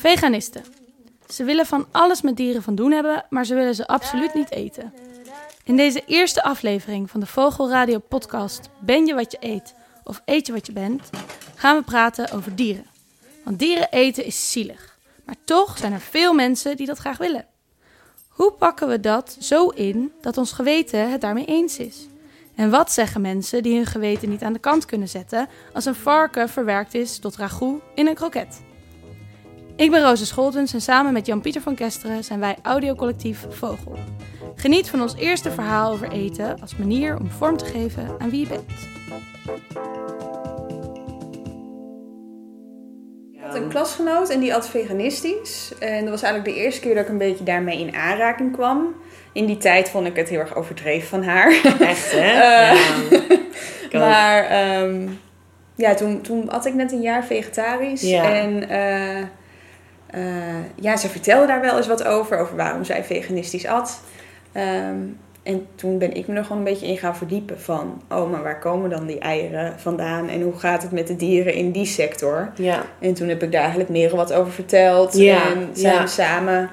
Veganisten. Ze willen van alles met dieren van doen hebben, maar ze willen ze absoluut niet eten. In deze eerste aflevering van de Vogelradio podcast Ben je wat je eet of eet je wat je bent, gaan we praten over dieren. Want dieren eten is zielig, maar toch zijn er veel mensen die dat graag willen. Hoe pakken we dat zo in dat ons geweten het daarmee eens is? En wat zeggen mensen die hun geweten niet aan de kant kunnen zetten als een varken verwerkt is tot ragout in een kroket? Ik ben Roze Scholtens en samen met Jan-Pieter van Kesteren zijn wij audiocollectief Vogel. Geniet van ons eerste verhaal over eten als manier om vorm te geven aan wie je bent. Ik had een klasgenoot en die at veganistisch. En dat was eigenlijk de eerste keer dat ik een beetje daarmee in aanraking kwam. In die tijd vond ik het heel erg overdreven van haar. Echt, hè? Uh, maar ehm, ja, toen, toen had ik net een jaar vegetarisch. Ja. En uh, uh, ja, ze vertelde daar wel eens wat over. Over waarom zij veganistisch at. Um, en toen ben ik me er gewoon een beetje in gaan verdiepen van... oh, maar waar komen dan die eieren vandaan? En hoe gaat het met de dieren in die sector? Ja. En toen heb ik daar eigenlijk meer wat over verteld. Ja, En zijn ja. we samen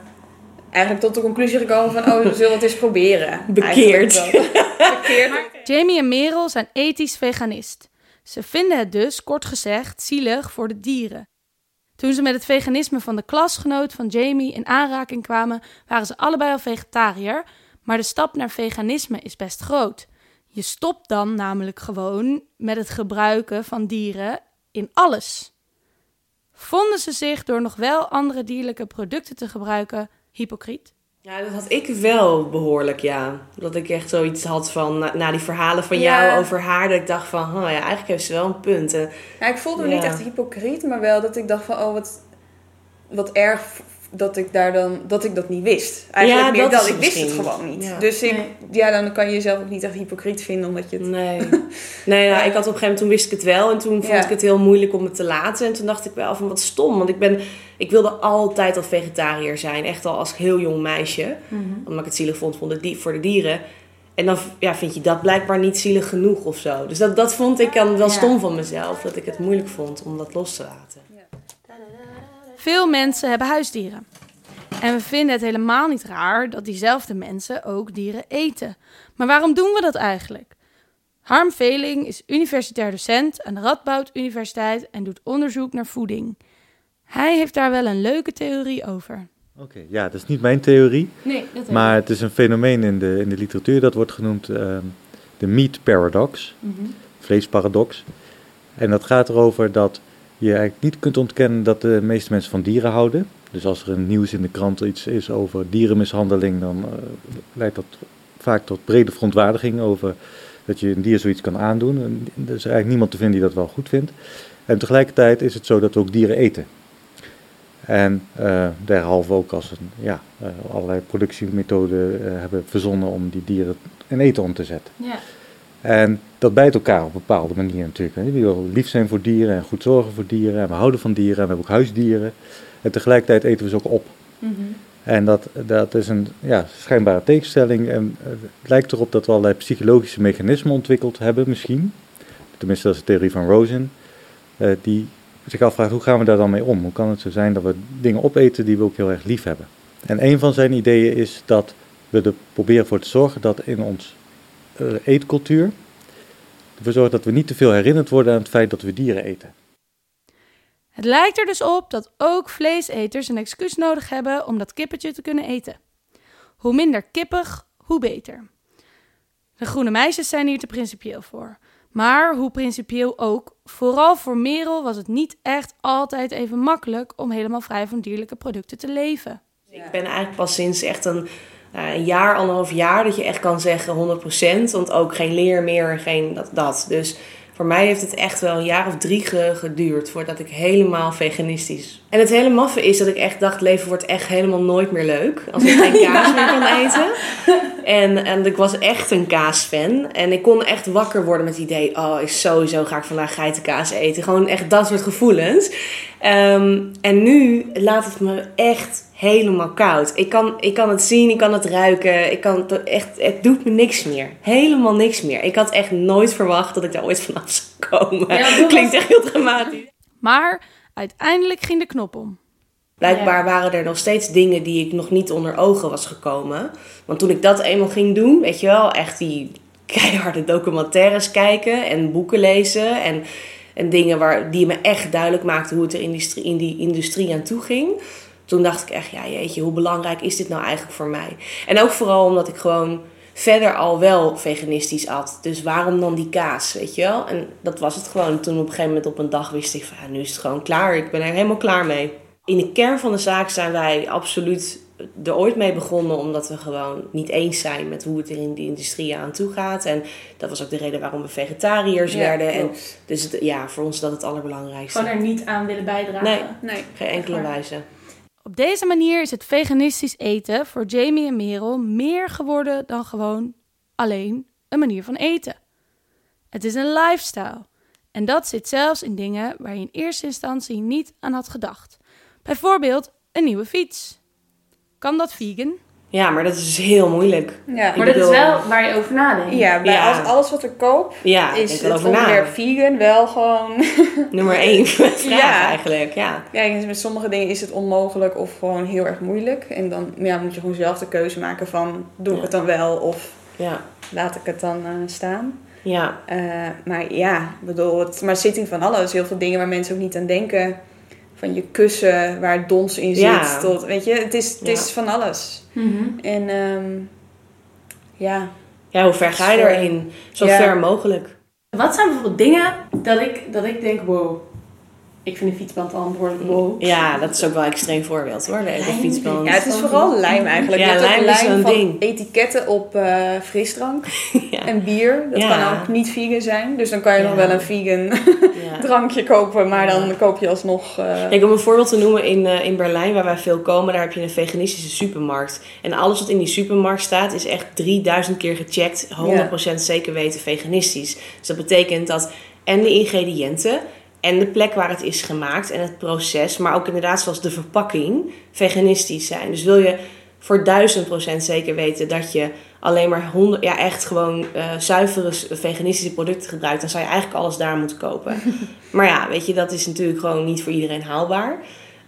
eigenlijk tot de conclusie gekomen van... oh, we zullen het eens proberen. Bekeerd. Bekeerd. Jamie en Merel zijn ethisch veganist. Ze vinden het dus, kort gezegd, zielig voor de dieren. Toen ze met het veganisme van de klasgenoot van Jamie in aanraking kwamen, waren ze allebei al vegetariër, maar de stap naar veganisme is best groot. Je stopt dan namelijk gewoon met het gebruiken van dieren in alles. Vonden ze zich door nog wel andere dierlijke producten te gebruiken hypocriet? Ja, dat had ik wel behoorlijk, ja. Dat ik echt zoiets had van, na, na die verhalen van Ja. jou over haar, dat ik dacht van, oh ja, eigenlijk heeft ze wel een punt. En, Ja, ik voelde me Ja. niet echt hypocriet, maar wel dat ik dacht van... oh, wat, wat erg dat ik, daar dan, dat ik dat niet wist. Eigenlijk Ja, meer dat ik wist het gewoon niet. Ja. Dus ik, Nee. ja, dan kan je jezelf ook niet echt hypocriet vinden, omdat je het... nee. Nee, nou, ik had op een gegeven moment, toen wist ik het wel. En toen vond Ja. ik het heel moeilijk om het te laten. En toen dacht ik wel van, wat stom. Want ik ben, ik wilde altijd al vegetariër zijn. Echt al als heel jong meisje. Omdat ik het zielig vond voor de, di- voor de dieren. En dan ja, vind je dat blijkbaar niet zielig genoeg of zo. Dus dat, dat vond ik dan wel stom van mezelf. Dat ik het moeilijk vond om dat los te laten. Veel mensen hebben huisdieren. En we vinden het helemaal niet raar dat diezelfde mensen ook dieren eten. Maar waarom doen we dat eigenlijk? Harm Veling is universitair docent aan de Radboud Universiteit en doet onderzoek naar voeding. Hij heeft daar wel een leuke theorie over. Oké, ja, dat is niet mijn theorie, Nee, dat maar het is een fenomeen in de, in de literatuur dat wordt genoemd ehm, de meat paradox, vleesparadox. En dat gaat erover dat je eigenlijk niet kunt ontkennen dat de meeste mensen van dieren houden. Dus als er een nieuws in de krant iets is over dierenmishandeling, dan eh, leidt dat vaak tot brede verontwaardiging over dat je een dier zoiets kan aandoen. En er is eigenlijk niemand te vinden die dat wel goed vindt. En tegelijkertijd is het zo dat we ook dieren eten. En eh derhalve ook als een, ja, eh, allerlei productiemethoden hebben verzonnen om die dieren in eten om te zetten. Ja. En dat bijt elkaar op een bepaalde manier natuurlijk. We willen lief zijn voor dieren en goed zorgen voor dieren. En we houden van dieren en we hebben ook huisdieren. En tegelijkertijd eten we ze ook op. En dat, dat is een ja, schijnbare tegenstelling. En eh, het lijkt erop dat we allerlei psychologische mechanismen ontwikkeld hebben, misschien. Tenminste, dat is de theorie van Rosen. eh, die zich afvraagt, hoe gaan we daar dan mee om? Hoe kan het zo zijn dat we dingen opeten die we ook heel erg lief hebben? En een van zijn ideeën is dat we er proberen voor te zorgen dat in ons eetcultuur... ervoor zorgen dat we niet te veel herinnerd worden aan het feit dat we dieren eten. Het lijkt er dus op dat ook vleeseters een excuus nodig hebben om dat kippetje te kunnen eten. Hoe minder kippig, hoe beter. De groene meisjes zijn hier te principieel voor. Maar hoe principieel ook, vooral voor Merel was het niet echt altijd even makkelijk om helemaal vrij van dierlijke producten te leven. Ik ben eigenlijk pas sinds echt een, een jaar, anderhalf jaar dat je echt kan zeggen 100%. Want ook geen leer meer en geen dat, dat. Dus voor mij heeft het echt wel een jaar of drie ge- geduurd voordat ik helemaal veganistisch. En het hele maffe is dat ik echt dacht, leven wordt echt helemaal nooit meer leuk. Als ik geen kaas meer kan eten. En, en ik was echt een kaasfan. En ik kon echt wakker worden met het idee, oh, ik sowieso ga ik vandaag geitenkaas eten. Gewoon echt dat soort gevoelens. Ehm, en nu laat het me echt helemaal koud. Ik kan, ik kan het zien, ik kan het ruiken. Ik kan het, echt, het doet me niks meer. Helemaal niks meer. Ik had echt nooit verwacht dat ik daar ooit vanaf zou komen. Ja, dat Klinkt echt heel dramatisch. Maar uiteindelijk ging de knop om. Blijkbaar waren er nog steeds dingen die ik nog niet onder ogen was gekomen. Want toen ik dat eenmaal ging doen, weet je wel, echt die keiharde documentaires kijken en boeken lezen en, en dingen waar, die me echt duidelijk maakten hoe het er industrie, in die industrie aan toe ging. Toen dacht ik echt, ja jeetje, hoe belangrijk is dit nou eigenlijk voor mij? En ook vooral omdat ik gewoon verder al wel veganistisch at. Dus waarom dan die kaas, weet je wel? En dat was het gewoon. Toen op een gegeven moment op een dag wist ik van, ja, nu is het gewoon klaar. Ik ben er helemaal klaar mee. In de kern van de zaak zijn wij absoluut er ooit mee begonnen omdat we gewoon niet eens zijn met hoe het er in de industrie aan toe gaat. En dat was ook de reden waarom we vegetariërs werden. En dus het, ja, voor ons dat het allerbelangrijkste. Gewoon er niet aan willen bijdragen. Nee, Nee. geen enkele wijze. Op deze manier is het veganistisch eten voor Jamie en Merel meer geworden dan gewoon alleen een manier van eten. Het is een lifestyle. En dat zit zelfs in dingen waar je in eerste instantie niet aan had gedacht. Bijvoorbeeld een nieuwe fiets. Kan dat vegan? Ja, maar dat is dus heel moeilijk. Ja, Maar dat is wel waar je over nadenkt. ja, bij Ja. Alles wat ik koop Ja, is het onderwerp vegan wel gewoon... Nummer één vraag Ja. eigenlijk, ja. Kijk, dus met sommige dingen is het onmogelijk of gewoon heel erg moeilijk. En dan ja, moet je gewoon zelf de keuze maken van... doe ik Ja. het dan wel of Ja, laat ik het dan eh, staan? ja. Eh, maar ja, ik bedoel, het, maar het zit in van alles. Heel veel dingen waar mensen ook niet aan denken. Van je kussen waar dons in zit. Ja. Tot, weet je, het is, het Ja. is van alles. Mhm. En ehm, ja, Ja, hoe ver ga je erin? Zo Ja. ver mogelijk. Wat zijn bijvoorbeeld dingen dat ik, dat ik denk, wow, ik vind een fietsband al een behoorlijk wow. Ja, dat is ook wel een extreem voorbeeld hoor, de Lijm. fietsband. ja, het is vooral lijm eigenlijk. Ja, lijm is van ding. etiketten op eh, frisdrank Ja. en bier. Dat Ja. kan ook niet vegan zijn. Dus dan kan je Ja. nog wel een vegan Ja. drankje kopen. Maar Ja. dan koop je alsnog... eh, Kijk, om een voorbeeld te noemen, in, eh, in Berlijn, waar wij veel komen, daar heb je een veganistische supermarkt. En alles wat in die supermarkt staat, is echt 3000 keer gecheckt, 100% zeker weten veganistisch. Dus dat betekent dat en de ingrediënten en de plek waar het is gemaakt en het proces, maar ook inderdaad zoals de verpakking, veganistisch zijn. Dus wil je voor 1000% zeker weten dat je alleen maar 100, ja, echt gewoon eh, zuivere veganistische producten gebruikt, dan zou je eigenlijk alles daar moeten kopen. maar ja, weet je, dat is natuurlijk gewoon niet voor iedereen haalbaar.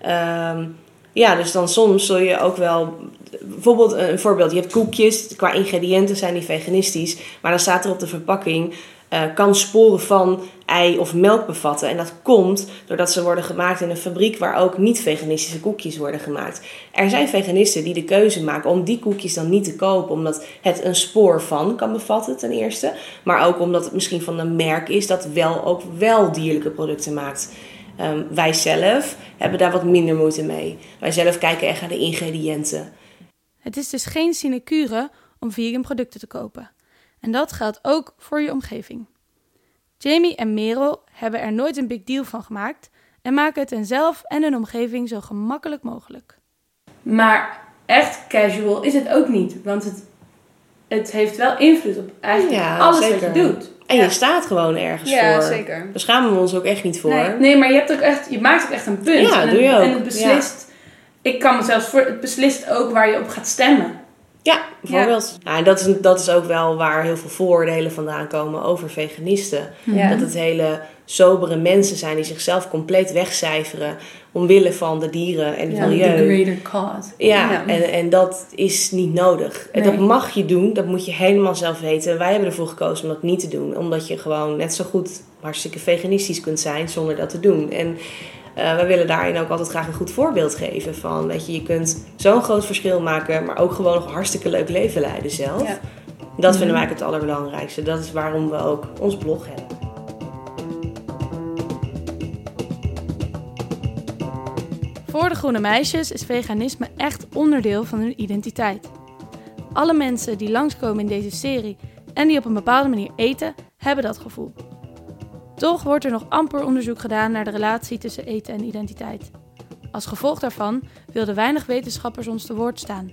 Ehm, ja, dus dan soms zul je ook wel. Bijvoorbeeld een voorbeeld: je hebt koekjes, qua ingrediënten zijn die veganistisch, maar dan staat er op de verpakking. Eh, kan sporen van ei of melk bevatten. En dat komt doordat ze worden gemaakt in een fabriek waar ook niet-veganistische koekjes worden gemaakt. Er zijn veganisten die de keuze maken om die koekjes dan niet te kopen, omdat het een spoor van kan bevatten, ten eerste. Maar ook omdat het misschien van een merk is dat wel ook wel dierlijke producten maakt. Ehm, wij zelf hebben daar wat minder moeite mee. Wij zelf kijken echt naar de ingrediënten. Het is dus geen sinecure om vegan producten te kopen. En dat geldt ook voor je omgeving. Jamie en Merel hebben er nooit een big deal van gemaakt en maken het henzelf en hun omgeving zo gemakkelijk mogelijk. Maar echt casual is het ook niet, want het, het heeft wel invloed op eigenlijk Ja, alles zeker. wat je doet. En Ja. je staat gewoon ergens ja, voor. zeker. Daar schamen we ons ook echt niet voor. Nee. Nee, maar je, hebt ook echt, je maakt ook echt een punt. Ja, en, doe het, je ook. en het beslist, ik kan me zelfs voor, het beslist ook waar je op gaat stemmen. Ja, bijvoorbeeld. Ja. en dat is, dat is ook wel waar heel veel vooroordelen vandaan komen over veganisten. Ja. Dat het hele sobere mensen zijn die zichzelf compleet wegcijferen omwille van de dieren en het Ja, milieu. the greater cause. Ja, Ja. En, en dat is niet nodig. En Nee. Dat mag je doen, dat moet je helemaal zelf weten. Wij hebben ervoor gekozen om dat niet te doen. Omdat je gewoon net zo goed hartstikke veganistisch kunt zijn zonder dat te doen. En eh we willen daarin ook altijd graag een goed voorbeeld geven. Van, weet je, je kunt zo'n groot verschil maken, maar ook gewoon nog een hartstikke leuk leven leiden zelf. Ja. Dat vinden wij het allerbelangrijkste. Dat is waarom we ook ons blog hebben. Voor de groene meisjes is veganisme echt onderdeel van hun identiteit. Alle mensen die langskomen in deze serie en die op een bepaalde manier eten, hebben dat gevoel. Toch wordt er nog amper onderzoek gedaan naar de relatie tussen eten en identiteit. Als gevolg daarvan wilden weinig wetenschappers ons te woord staan.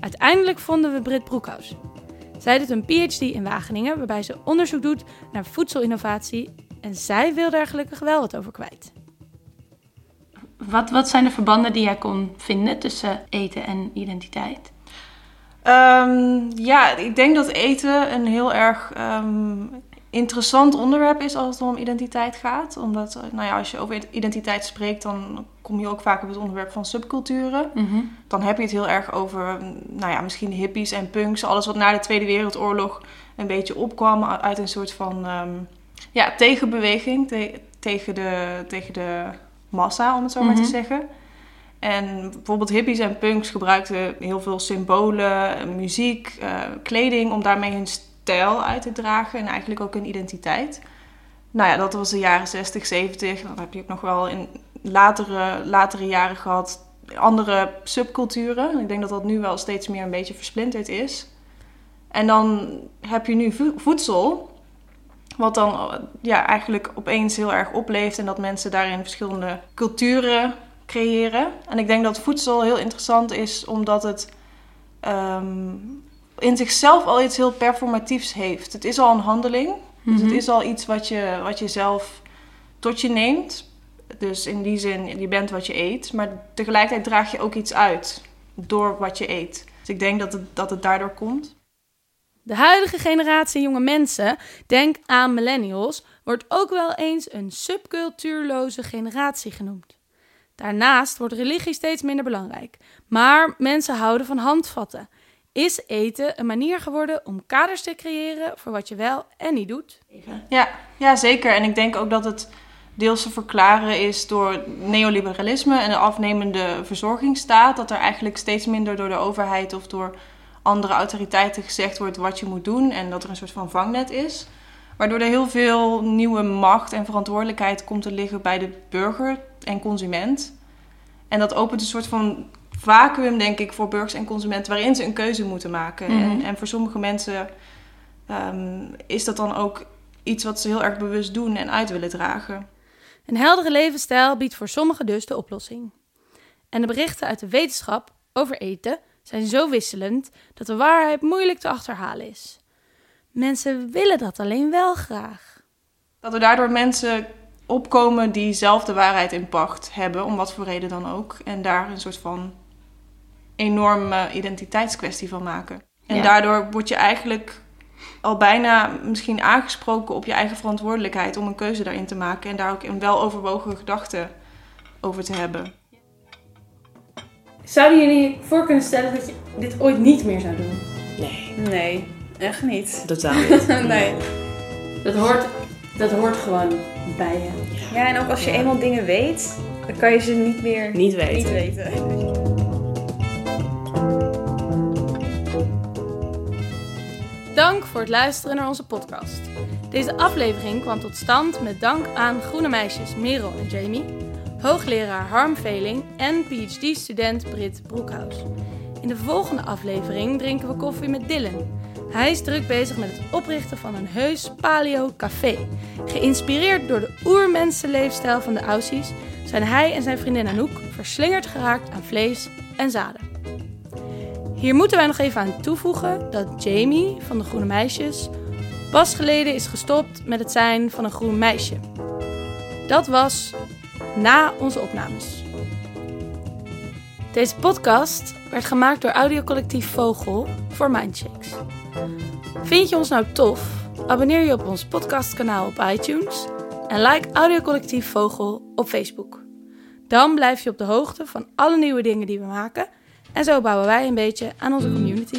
Uiteindelijk vonden we Britt Broekhuis. Zij doet een PhD in Wageningen waarbij ze onderzoek doet naar voedselinnovatie en zij wil daar gelukkig wel wat over kwijt. Wat, wat zijn de verbanden die jij kon vinden tussen eten en identiteit? Ehm, ja, ik denk dat eten een heel erg ehm, interessant onderwerp is als het om identiteit gaat. Omdat, eh, nou ja, als je over identiteit spreekt, dan kom je ook vaak op het onderwerp van subculturen. Mhm. Dan heb je het heel erg over, nou ja, misschien hippies en punks. Alles wat na de Tweede Wereldoorlog een beetje opkwam uit een soort van ehm, ja, tegenbeweging te- tegen, de, tegen de massa, om het zo maar Mhm. te zeggen. En bijvoorbeeld hippies en punks gebruikten heel veel symbolen, muziek, eh, kleding om daarmee hun stijl uit te dragen en eigenlijk ook hun identiteit. Nou ja, dat was de jaren 60, 70. Dan heb je ook nog wel in latere, latere jaren gehad andere subculturen. Ik denk dat dat nu wel steeds meer een beetje versplinterd is. En dan heb je nu vo- voedsel, wat dan ja, eigenlijk opeens heel erg opleeft en dat mensen daarin verschillende culturen creëren. En ik denk dat voedsel heel interessant is omdat het ehm, in zichzelf al iets heel performatiefs heeft. Het is al een handeling, dus Mhm. het is al iets wat je, wat je zelf tot je neemt. Dus in die zin, je bent wat je eet, maar tegelijkertijd draag je ook iets uit door wat je eet. Dus ik denk dat het, dat het daardoor komt. De huidige generatie jonge mensen, denk aan millennials, wordt ook wel eens een subcultuurloze generatie genoemd. Daarnaast wordt religie steeds minder belangrijk. Maar mensen houden van handvatten. Is eten een manier geworden om kaders te creëren voor wat je wel en niet doet? Ja, ja, zeker. En ik denk ook dat het deels te verklaren is door neoliberalisme en de afnemende verzorgingsstaat. Dat er eigenlijk steeds minder door de overheid of door andere autoriteiten gezegd wordt wat je moet doen. En dat er een soort van vangnet is. Waardoor er heel veel nieuwe macht en verantwoordelijkheid komt te liggen bij de burger en consument. En dat opent een soort van vacuüm, denk ik, voor burgers en consumenten waarin ze een keuze moeten maken. Mhm. en, en voor sommige mensen ehm, is dat dan ook iets wat ze heel erg bewust doen en uit willen dragen. Een heldere levensstijl biedt voor sommigen dus de oplossing. En de berichten uit de wetenschap over eten zijn zo wisselend dat de waarheid moeilijk te achterhalen is. Mensen willen dat alleen wel graag. Dat er daardoor mensen opkomen die zelf de waarheid in pacht hebben, om wat voor reden dan ook. En daar een soort van enorme identiteitskwestie van maken. En Ja. daardoor word je eigenlijk al bijna misschien aangesproken op je eigen verantwoordelijkheid om een keuze daarin te maken. En daar ook een weloverwogen gedachte over te hebben. Zouden jullie voor kunnen stellen dat je dit ooit niet meer zou doen? Nee, Nee, echt niet. totaal niet. nee. Dat hoort, dat hoort gewoon bij je. Ja, en ook als je Ja. eenmaal dingen weet, dan kan je ze niet meer Niet weten. niet weten. Voor het luisteren naar onze podcast. Deze aflevering kwam tot stand met dank aan groene meisjes Merel en Jamie, hoogleraar Harm Veling en PhD-student Brit Broekhuis. In de volgende aflevering drinken we koffie met Dylan. Hij is druk bezig met het oprichten van een heus paleo-café. Geïnspireerd door de oermensenleefstijl van de Aussies zijn hij en zijn vriendin Anouk verslingerd geraakt aan vlees en zaden. Hier moeten wij nog even aan toevoegen dat Jamie van de Groene Meisjes pas geleden is gestopt met het zijn van een groen meisje. Dat was na onze opnames. Deze podcast werd gemaakt door audiocollectief Vogel voor Mindshakes. Vind je ons nou tof? Abonneer je op ons podcastkanaal op iTunes en like audiocollectief Vogel op Facebook. Dan blijf je op de hoogte van alle nieuwe dingen die we maken en zo bouwen wij een beetje aan onze community.